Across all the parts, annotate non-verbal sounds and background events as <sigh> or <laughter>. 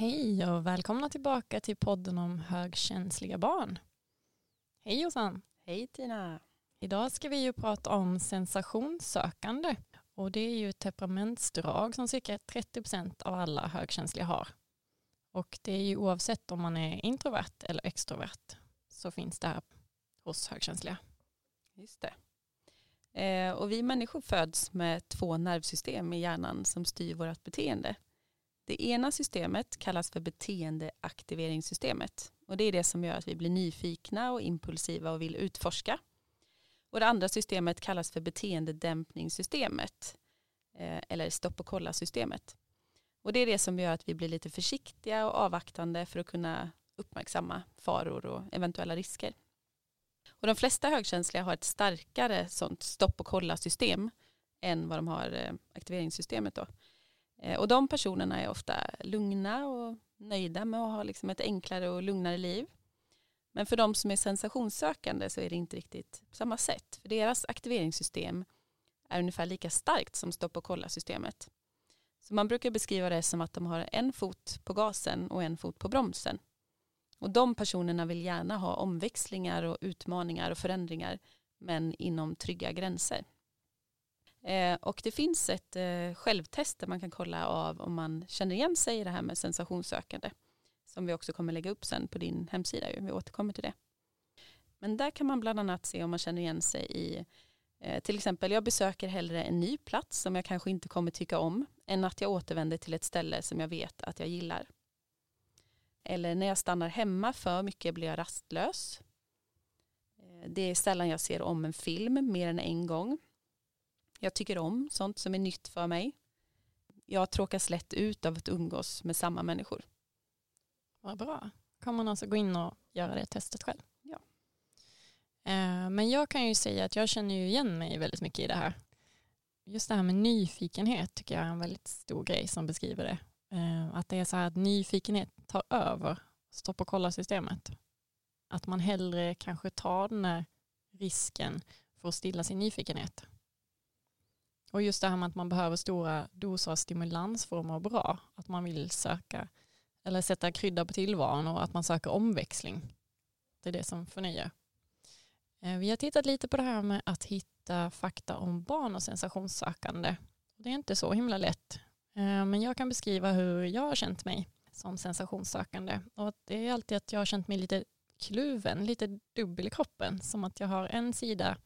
Hej och välkomna tillbaka till podden om högkänsliga barn. Hej Jossan! Hej Tina! Idag ska vi ju prata om sensationssökande och det är ju ett temperamentsdrag som cirka 30% av alla högkänsliga har. Och det är ju oavsett om man är introvert eller extrovert så finns det här hos högkänsliga. Just det. Eh, och vi människor föds med två nervsystem i hjärnan som styr vårt beteende. Det ena systemet kallas för beteendeaktiveringssystemet och det är det som gör att vi blir nyfikna och impulsiva och vill utforska. Och det andra systemet kallas för beteendedämpningssystemet eh, eller stopp och kolla systemet. Och det är det som gör att vi blir lite försiktiga och avvaktande för att kunna uppmärksamma faror och eventuella risker. Och de flesta högkänsliga har ett starkare sånt stopp och kolla system än vad de har eh, aktiveringssystemet då. Eh, och de personerna är ofta lugna och nöjda med att ha liksom ett enklare och lugnare liv. Men för de som är sensationssökande så är det inte riktigt på samma sätt. För deras aktiveringssystem är ungefär lika starkt som stopp och kolla-systemet. Så man brukar beskriva det som att de har en fot på gasen och en fot på bromsen. Och de personerna vill gärna ha omväxlingar och utmaningar och förändringar men inom trygga gränser. Eh, och det finns ett eh, självtest där man kan kolla av om man känner igen sig i det här med sensationssökande. Som vi också kommer lägga upp sen på din hemsida. Vi återkommer till det. Men där kan man bland annat se om man känner igen sig i eh, till exempel jag besöker hellre en ny plats som jag kanske inte kommer tycka om än att jag återvänder till ett ställe som jag vet att jag gillar. Eller när jag stannar hemma för mycket blir jag rastlös. Eh, det är sällan jag ser om en film mer än en gång. Jag tycker om sånt som är nytt för mig. Jag tråkas lätt ut av att umgås med samma människor. Vad bra. Kan man alltså gå in och göra det testet själv? Ja. Eh, men jag kan ju säga att jag känner ju igen mig väldigt mycket i det här. Just det här med nyfikenhet tycker jag är en väldigt stor grej som beskriver det. Eh, att det är så här att nyfikenhet tar över stopp och kolla systemet. Att man hellre kanske tar den här risken för att stilla sin nyfikenhet. Och just det här med att man behöver stora doser av stimulans för att må bra. Att man vill söka eller sätta krydda på tillvaron och att man söker omväxling. Det är det som förnyar. Eh, vi har tittat lite på det här med att hitta fakta om barn och sensationssökande. Det är inte så himla lätt. Eh, men jag kan beskriva hur jag har känt mig som sensationssökande. Och det är alltid att jag har känt mig lite kluven, lite dubbel i kroppen. Som att jag har en sida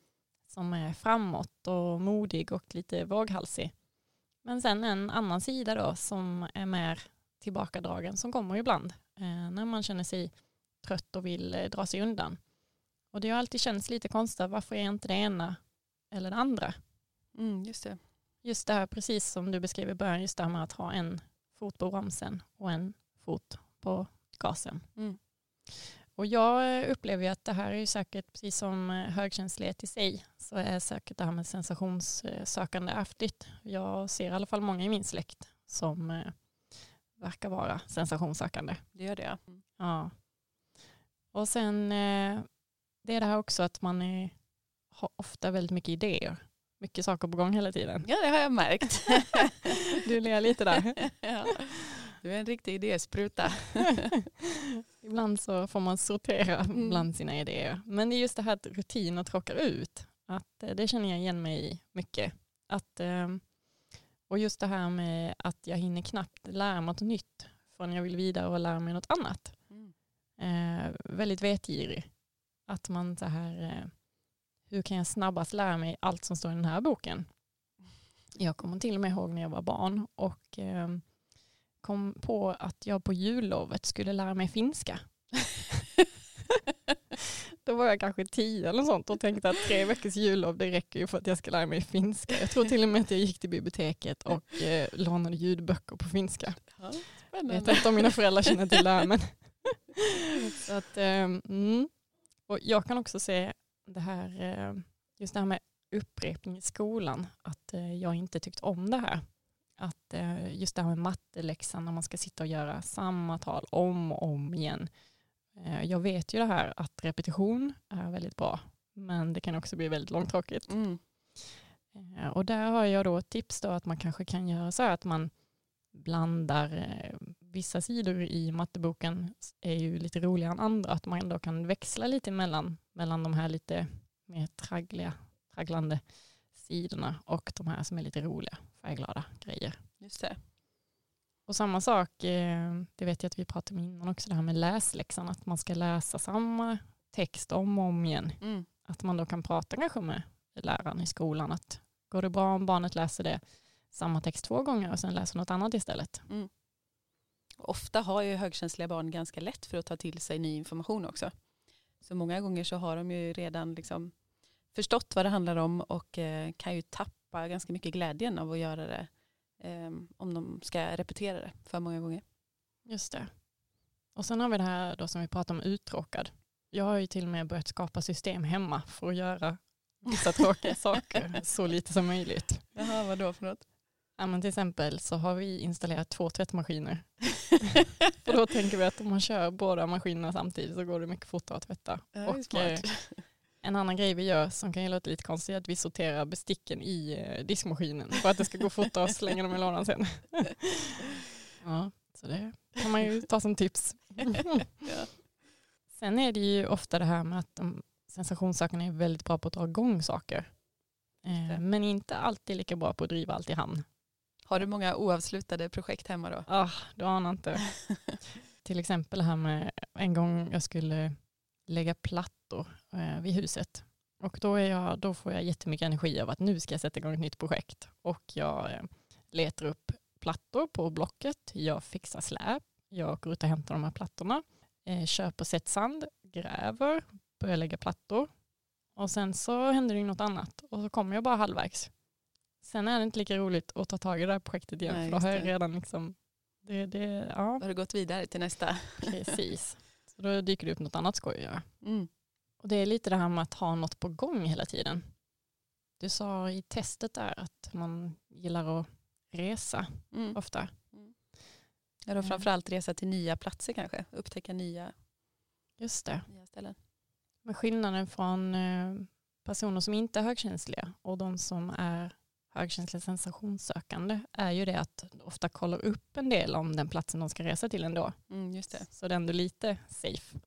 som är framåt och modig och lite våghalsig. Men sen en annan sida då som är mer tillbakadragen som kommer ibland eh, när man känner sig trött och vill eh, dra sig undan. Och det har alltid känts lite konstigt, varför är inte det ena eller det andra? Mm, just det. Just det här, precis som du beskrev i början, just det här med att ha en fot på bromsen och en fot på gasen. Mm. Och jag upplever ju att det här är ju säkert, precis som eh, högkänslighet i sig, så är säkert det här med sensationssökande ärftligt. Jag ser i alla fall många i min släkt som eh, verkar vara sensationssökande. Det gör det. Mm. Ja. Och sen eh, det är det här också att man är, har ofta väldigt mycket idéer. Mycket saker på gång hela tiden. Ja, det har jag märkt. <laughs> du ler lite där. <laughs> ja. Du är en riktig idéspruta. <laughs> Ibland så får man sortera mm. bland sina idéer. Men det är just det här att rutiner tråkar ut. Att, eh, det känner jag igen mig i mycket. Att, eh, och just det här med att jag hinner knappt lära mig något nytt förrän jag vill vidare och lära mig något annat. Mm. Eh, väldigt vetgirig. Att man så här, hur kan jag snabbast lära mig allt som står i den här boken? Jag kommer till och med ihåg när jag var barn och kom på att jag på jullovet skulle lära mig finska. Då var jag kanske tio eller sånt och tänkte att tre veckors jullov det räcker ju för att jag ska lära mig finska. Jag tror till och med att jag gick till biblioteket och eh, lånade ljudböcker på finska. Ja, jag vet inte om mina föräldrar känner till det här. Men <laughs> så att, eh, mm. och jag kan också se det här, eh, just det här med upprepning i skolan, att eh, jag inte tyckt om det här. Att eh, just det här med matteläxan när man ska sitta och göra samma tal om och om igen. Eh, jag vet ju det här att repetition är väldigt bra men det kan också bli väldigt långtråkigt. Mm. Eh, och där har jag då ett tips då att man kanske kan göra så här att man blandar vissa sidor i matteboken är ju lite roligare än andra, att man ändå kan växla lite mellan, mellan de här lite mer traggliga, tragglande sidorna och de här som är lite roliga, färgglada grejer. Just det. Och samma sak, eh, det vet jag att vi pratade om innan också, det här med läsläxan, att man ska läsa samma text om och om igen. Mm. Att man då kan prata kanske med läraren i skolan, att går det bra om barnet läser det samma text två gånger och sen läser något annat istället. Mm. Ofta har ju högkänsliga barn ganska lätt för att ta till sig ny information också. Så många gånger så har de ju redan liksom förstått vad det handlar om och eh, kan ju tappa ganska mycket glädjen av att göra det eh, om de ska repetera det för många gånger. Just det. Och sen har vi det här då som vi pratade om uttråkad. Jag har ju till och med börjat skapa system hemma för att göra vissa tråkiga <laughs> saker så lite som möjligt. Jaha, vad då för något? Ja, men till exempel så har vi installerat två tvättmaskiner. <laughs> För då tänker vi att om man kör båda maskinerna samtidigt så går det mycket fortare att tvätta. Ja, och smart. En annan grej vi gör som kan låta lite konstigt är att vi sorterar besticken i eh, diskmaskinen för att det ska gå fortare att slänga dem i lådan sen. <laughs> ja, så det kan man ju <laughs> ta som tips. <laughs> Ja. Sen är det ju ofta det här med att de sensationssökarna är väldigt bra på att dra igång saker. Eh, men inte alltid lika bra på att driva allt i hamn. Har du många oavslutade projekt hemma då? Ah, du anar inte. Till exempel det här med en gång jag skulle lägga plattor eh, vid huset. Och då, jag, då får jag jättemycket energi av att nu ska jag sätta igång ett nytt projekt. Och jag eh, letar upp plattor på Blocket, jag fixar släp, jag åker ut och hämtar de här plattorna, eh, köper set sand, gräver, börjar lägga plattor. Och sen så händer det ju något annat och så kommer jag bara halvvägs. Sen är det inte lika roligt att ta tag i det här projektet igen Nej, för då har jag redan liksom, det, det, ja Har du gått vidare till nästa? precis. Så då dyker det upp något annat skoj att göra. Mm. Och det är lite det här med att ha något på gång hela tiden. Du sa i testet där att man gillar att resa Mm. ofta. Ja, då framförallt resa till nya platser kanske, upptäcka nya, Just det. nya ställen. Men skillnaden från eh, personer som inte är högkänsliga och de som är högkänsliga sensationssökande är ju det att ofta kollar upp en del om den platsen de ska resa till ändå. Mm, just det. Så det är ändå lite safe.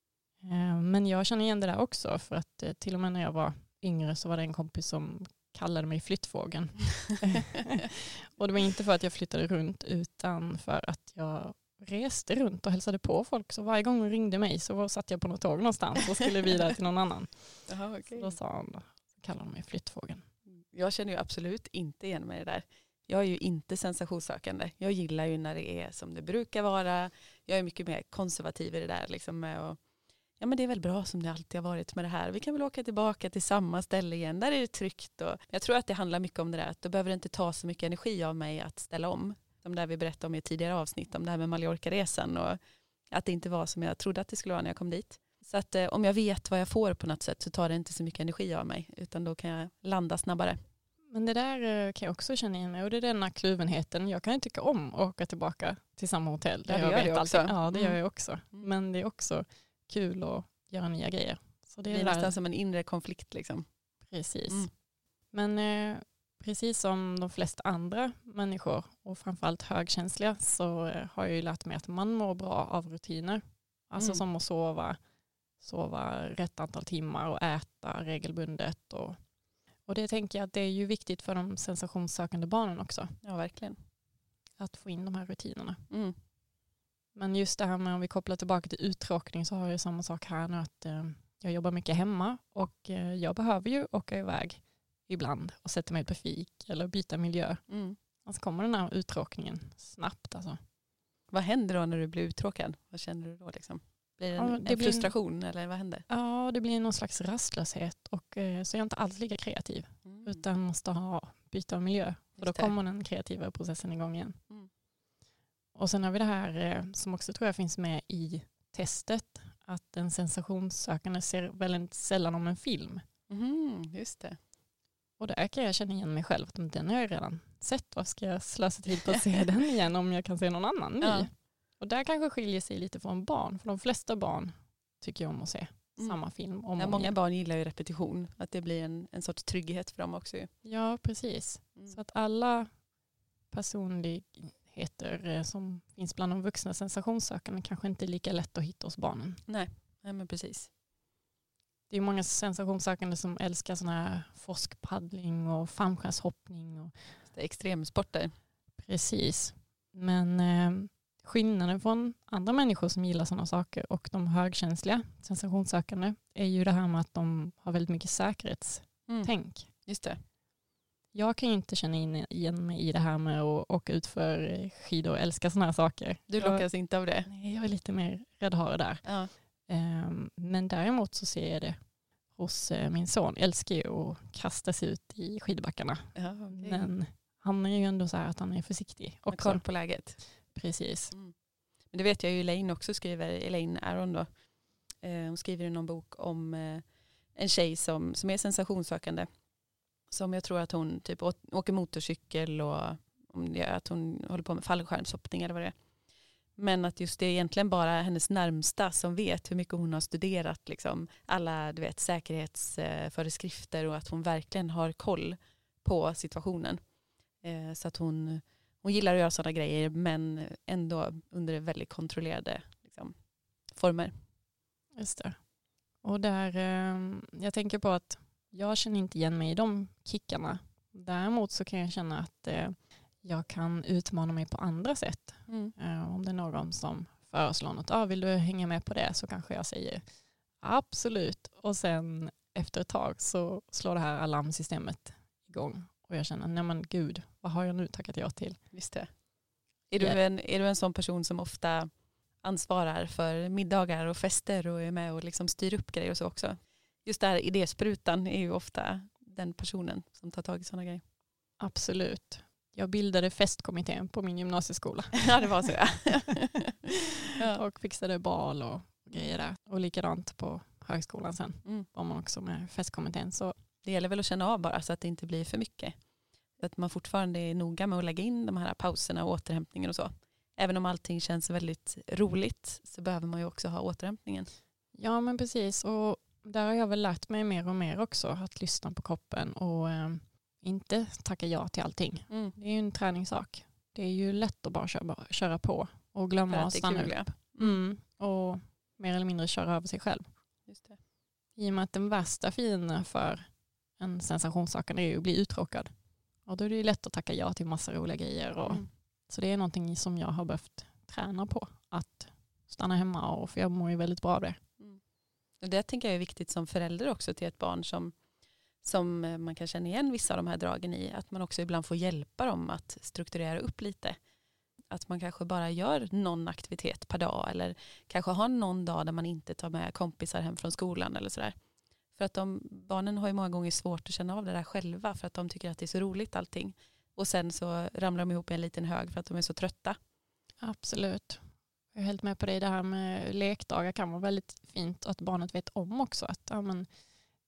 Eh, Men jag känner igen det där också för att eh, till och med när jag var yngre så var det en kompis som kallade mig flyttfågeln. <laughs> <laughs> och det var inte för att jag flyttade runt utan för att jag reste runt och hälsade på folk. Så varje gång hon ringde mig så satt jag på något tåg någonstans och skulle vidare till någon annan. <laughs> Jaha, Så okej. då sa hon, så kallade hon mig flyttfågeln. Jag känner ju absolut inte igen mig i det där. Jag är ju inte sensationssökande. Jag gillar ju när det är som det brukar vara. Jag är mycket mer konservativ i det där. Liksom eh, och, ja men det är väl bra som det alltid har varit med det här. Vi kan väl åka tillbaka till samma ställe igen. Där är det tryggt. Och jag tror att det handlar mycket om det där. Att då behöver det inte ta så mycket energi av mig att ställa om. Som där vi berättade om i ett tidigare avsnitt. Om det här med Mallorca-resan. Och att det inte var som jag trodde att det skulle vara när jag kom dit. Så att eh, om jag vet vad jag får på något sätt så tar det inte så mycket energi av mig. Utan då kan jag landa snabbare. Men det där eh, kan jag också känna igen mig och det är denna kluvenheten. Jag kan ju tycka om att åka tillbaka till samma hotell. Ja, där det jag gör du också. allting. Ja, det gör Mm. jag också. Men det är också kul att göra nya grejer. Så det Det är det nästan där, som en inre konflikt liksom. precis. Mm. Men eh, precis som de flesta andra människor och framförallt högkänsliga så eh, har jag ju lärt mig att man mår bra av rutiner. Alltså Mm. som att sova, sova rätt antal timmar och äta regelbundet. Och, och det tänker jag att det är ju viktigt för de sensationssökande barnen också. Ja, verkligen. Att få in de här rutinerna. Mm. Men just det här med om vi kopplar tillbaka till uttråkning så har jag samma sak här nu att eh, jag jobbar mycket hemma och eh, jag behöver ju åka iväg ibland och sätta mig på fik eller byta miljö. Mm. Alltså kommer den här uttråkningen snabbt alltså. Vad händer då när du blir uttråkad? Vad känner du då? Liksom? Blir det en, Ja, det en blir frustration eller vad händer? Ja, det blir någon slags rastlöshet och eh, så är jag inte alls lika kreativ utan måste ha byta av miljö och då kommer den kreativa processen igång igen. Mm. Och sen har vi det här eh, som också tror jag finns med i testet att en sensationssökande ser väldigt sällan om en film. Mhm, just det. Och där kan jag känna igen mig själv. att Den har jag redan sett. Vad ska jag slösa tid på att se <laughs> den igen om jag kan se någon annan ny? Ja. Och där kanske skiljer sig lite från barn. För de flesta barn tycker jag om att se Mm. samma film om Ja, många igen. barn gillar ju repetition. Att det blir en, en sorts trygghet för dem också. ju. Ja, precis. Mm. Så att alla egenskaper eh, som finns bland de vuxna sensationssökande kanske inte är lika lätt att hitta hos barnen. Nej, Nej men precis. Det är många sensationssökande som älskar sådana här forskpaddling och fallskärmshoppning. Och... Extremsporter. Precis. Men eh, skillnaden från andra människor som gillar sådana saker och de högkänsliga sensationssökande är ju det här med att de har väldigt mycket säkerhetstänk. Mm. Just det. Jag kan ju inte känna in igen mig i det här med att åka ut för skidor och älska sådana här saker. Du lockas jag, inte av det? Nej, jag är lite mer räddhare där. Ja. Um, men däremot så ser jag det hos uh, min son. Jag älskar ju att kasta sig ut i skidbackarna. Ja, okay. Men han är ju ändå så här att han är försiktig. Har koll på läget. Precis. Mm. Men det vet jag ju Elaine också skriver, Elaine Aron då. Eh, hon skriver i någon bok om eh, en tjej som, som är sensationssökande. Som jag tror att hon typ åker motorcykel och om det är att hon håller på med fallskärmshoppning eller vad det är. Men att just det är egentligen bara hennes närmsta som vet hur mycket hon har studerat liksom, alla du vet, säkerhetsföreskrifter och att hon verkligen har koll på situationen. Eh, så att hon hon gillar att göra sådana grejer men ändå under väldigt kontrollerade liksom, former. Just det. Och där, eh, jag tänker på att jag känner inte igen mig i de kickarna. Däremot så kan jag känna att eh, jag kan utmana mig på andra sätt. Mm. Eh, om det är någon som föreslår något, ah, vill du hänga med på det så kanske jag säger absolut. Och sen efter ett tag så slår det här alarmsystemet igång och jag känner, nej men gud, vad har jag nu tackat ja till? Visst det. Är, du en, är du en sån person som ofta ansvarar för middagar och fester och är med och liksom styr upp grejer och så också? Just där idésprutan är ju ofta den personen som tar tag i sådana grejer. Absolut. Jag bildade festkommittén på min gymnasieskola. <laughs> ja det var så ja. <laughs> ja. Och fixade bal och grejer där. Och likadant på högskolan sen mm. var man också med festkommittén. Så det gäller väl att känna av bara så att det inte blir för mycket. Att man fortfarande är noga med att lägga in de här pauserna och återhämtningen och så. Även om allting känns väldigt roligt så behöver man ju också ha återhämtningen. Ja men precis och där har jag väl lärt mig mer och mer också att lyssna på kroppen och eh, inte tacka ja till allting. Mm. Det är ju en träningssak. Det är ju lätt att bara köra, köra på och glömma att stanna kul, upp. Ja. Mm. Och mer eller mindre köra över sig själv. Just det. I och med att den värsta fienden för en sensationssökande är ju att bli uttråkad. Och då är det ju lätt att tacka ja till massa roliga grejer. Och, mm. Så det är någonting som jag har behövt träna på. Att stanna hemma och för jag mår ju väldigt bra av det. Mm. Det tänker jag är viktigt som förälder också till ett barn som, som eh, man kan känna igen vissa av de här dragen i. Att man också ibland får hjälpa dem att strukturera upp lite. Att man kanske bara gör någon aktivitet per dag eller kanske har någon dag där man inte tar med kompisar hem från skolan eller sådär. För att de, barnen har ju många gånger svårt att känna av det där själva för att de tycker att det är så roligt allting. Och sen så ramlar de ihop i en liten hög för att de är så trötta. Absolut. Jag är helt med på det. Det här med lekdagar kan vara väldigt fint att barnet vet om också. Att ja, men,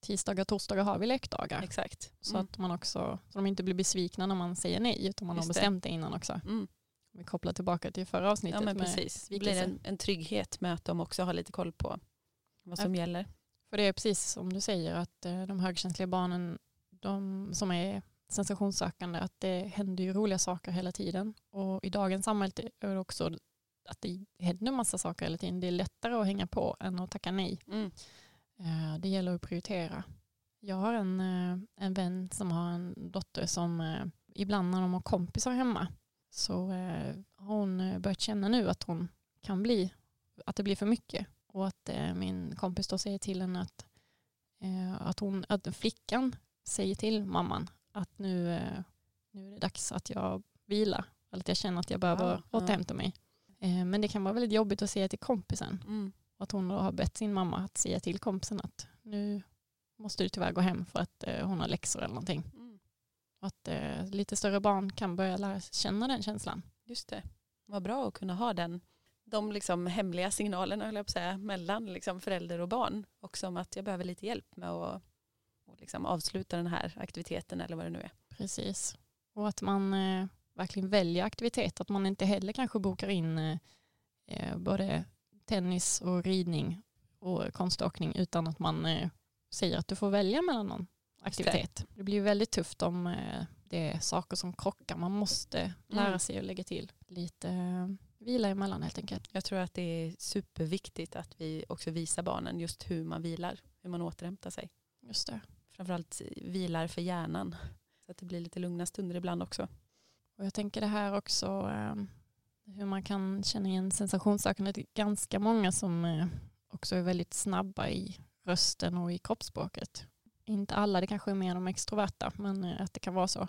tisdagar och torsdagar har vi lekdagar. Exakt. Så mm. att man också, så de inte blir besvikna när man säger nej utan man Just har bestämt det, det innan också. Mm. Vi kopplar tillbaka till förra avsnittet. Ja men precis. Det blir en, en trygghet med att de också har lite koll på vad som ja. gäller. För det är precis som du säger att eh, de högkänsliga barnen, de som är sensationssökande, att det händer ju roliga saker hela tiden. Och i dagens samhälle är det också att det händer massa saker hela tiden. Det är lättare att hänga på än att tacka nej. Mm. Eh, det gäller att prioritera. Jag har en, eh, en vän som har en dotter som ibland när de har kompisar hemma så har hon börjat känna nu att hon kan bli, att det blir för mycket och att eh, min kompis då säger till henne att, eh, att, hon, att flickan säger till mamman att nu, eh, nu är det dags att jag vilar. Eller att jag känner att jag behöver ja, återhämta mig. Eh, men det kan vara väldigt jobbigt att säga till kompisen. Mm. Att hon då har bett sin mamma att säga till kompisen att nu måste du tyvärr gå hem för att hon har läxor eller någonting. Mm. Och att lite större barn kan börja lära känna den känslan. Just det. Vad bra att kunna ha den de liksom hemliga signalerna höll jag på att säga, mellan liksom förälder och barn. Också om att jag behöver lite hjälp med att och liksom avsluta den här aktiviteten eller vad det nu är. Precis. Och att man eh, verkligen väljer aktivitet. Att man inte heller kanske bokar in eh, eh både tennis och ridning och konståkning utan att man eh, säger att du får välja mellan någon aktivitet. Det blir väldigt tufft om eh, det är saker som krockar. Man måste lära Mm. sig att lägga till lite vila emellan helt enkelt. Jag tror att det är superviktigt att vi också visar barnen just hur man vilar, hur man återhämtar sig. Just det. Framförallt vilar för hjärnan. Så att det blir lite lugna stunder ibland också. Och jag tänker det här också eh, hur man kan känna igen sensationssökande. Det är ganska många som eh, också är väldigt snabba i rösten och i kroppsspråket. Inte alla, det kanske är mer de extroverta, men eh, att det kan vara så.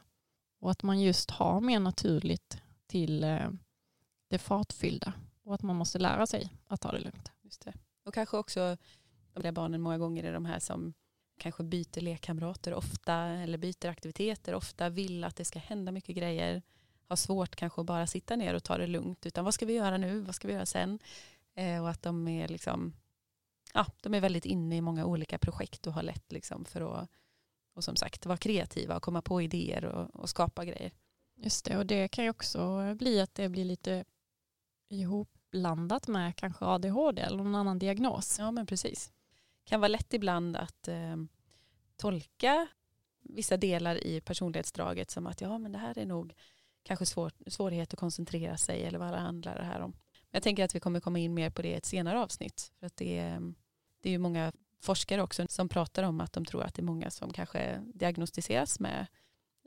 Och att man just har mer naturligt till det fartfyllda och att man måste lära sig att ta det lugnt. Just det. Och kanske också de där barnen många gånger är de här som kanske byter lekkamrater ofta eller byter aktiviteter ofta, vill att det ska hända mycket grejer, har svårt kanske att bara sitta ner och ta det lugnt, utan vad ska vi göra nu, vad ska vi göra sen? Eh, och att de är liksom, ja, de är väldigt inne i många olika projekt och har lätt liksom för att, och som sagt, vara kreativa och komma på idéer och, och skapa grejer. Just det, och det kan ju också bli att det blir lite ihopblandat med kanske ADHD eller någon annan diagnos. Ja men precis. Det kan vara lätt ibland att eh, tolka vissa delar i personlighetsdraget som att ja men det här är nog kanske svår, svårighet att koncentrera sig eller vad det handlar det här om. Men jag tänker att vi kommer komma in mer på det i ett senare avsnitt. För att det, är, det är ju många forskare också som pratar om att de tror att det är många som kanske diagnostiseras med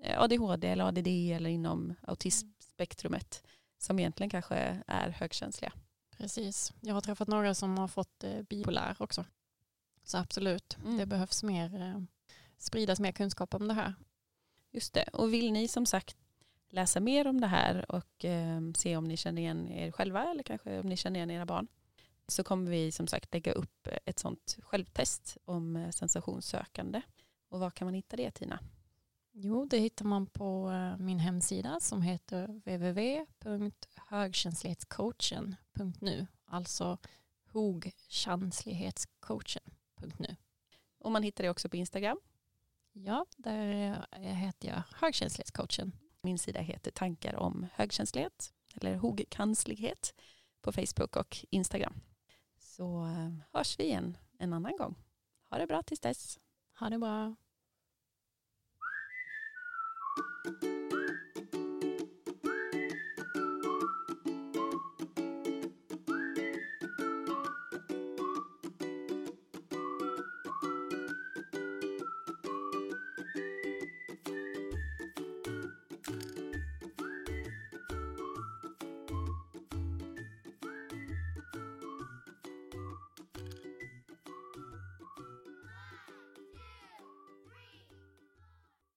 eh, ADHD eller ADD eller inom autismspektrumet som egentligen kanske är högkänsliga. Precis. Jag har träffat några som har fått eh, bipolär också. Så absolut, Mm. det behövs mer, eh, spridas mer kunskap om det här. Just det. Och vill ni som sagt läsa mer om det här och eh, se om ni känner igen er själva eller kanske om ni känner igen era barn så kommer vi som sagt lägga upp ett sånt självtest om eh, sensationssökande. Och var kan man hitta det Tina? Jo, det hittar man på eh, min hemsida som heter www.högkänslighetscoachen.nu. Alltså hogkänslighetscoachen.nu. Och man hittar det också på Instagram. Ja, där eh, heter jag högkänslighetscoachen. Min sida heter tankar om högkänslighet eller hogkanslighet på Facebook och Instagram. Så eh, hörs vi igen en annan gång. Ha det bra tills dess. Ha det bra. thank you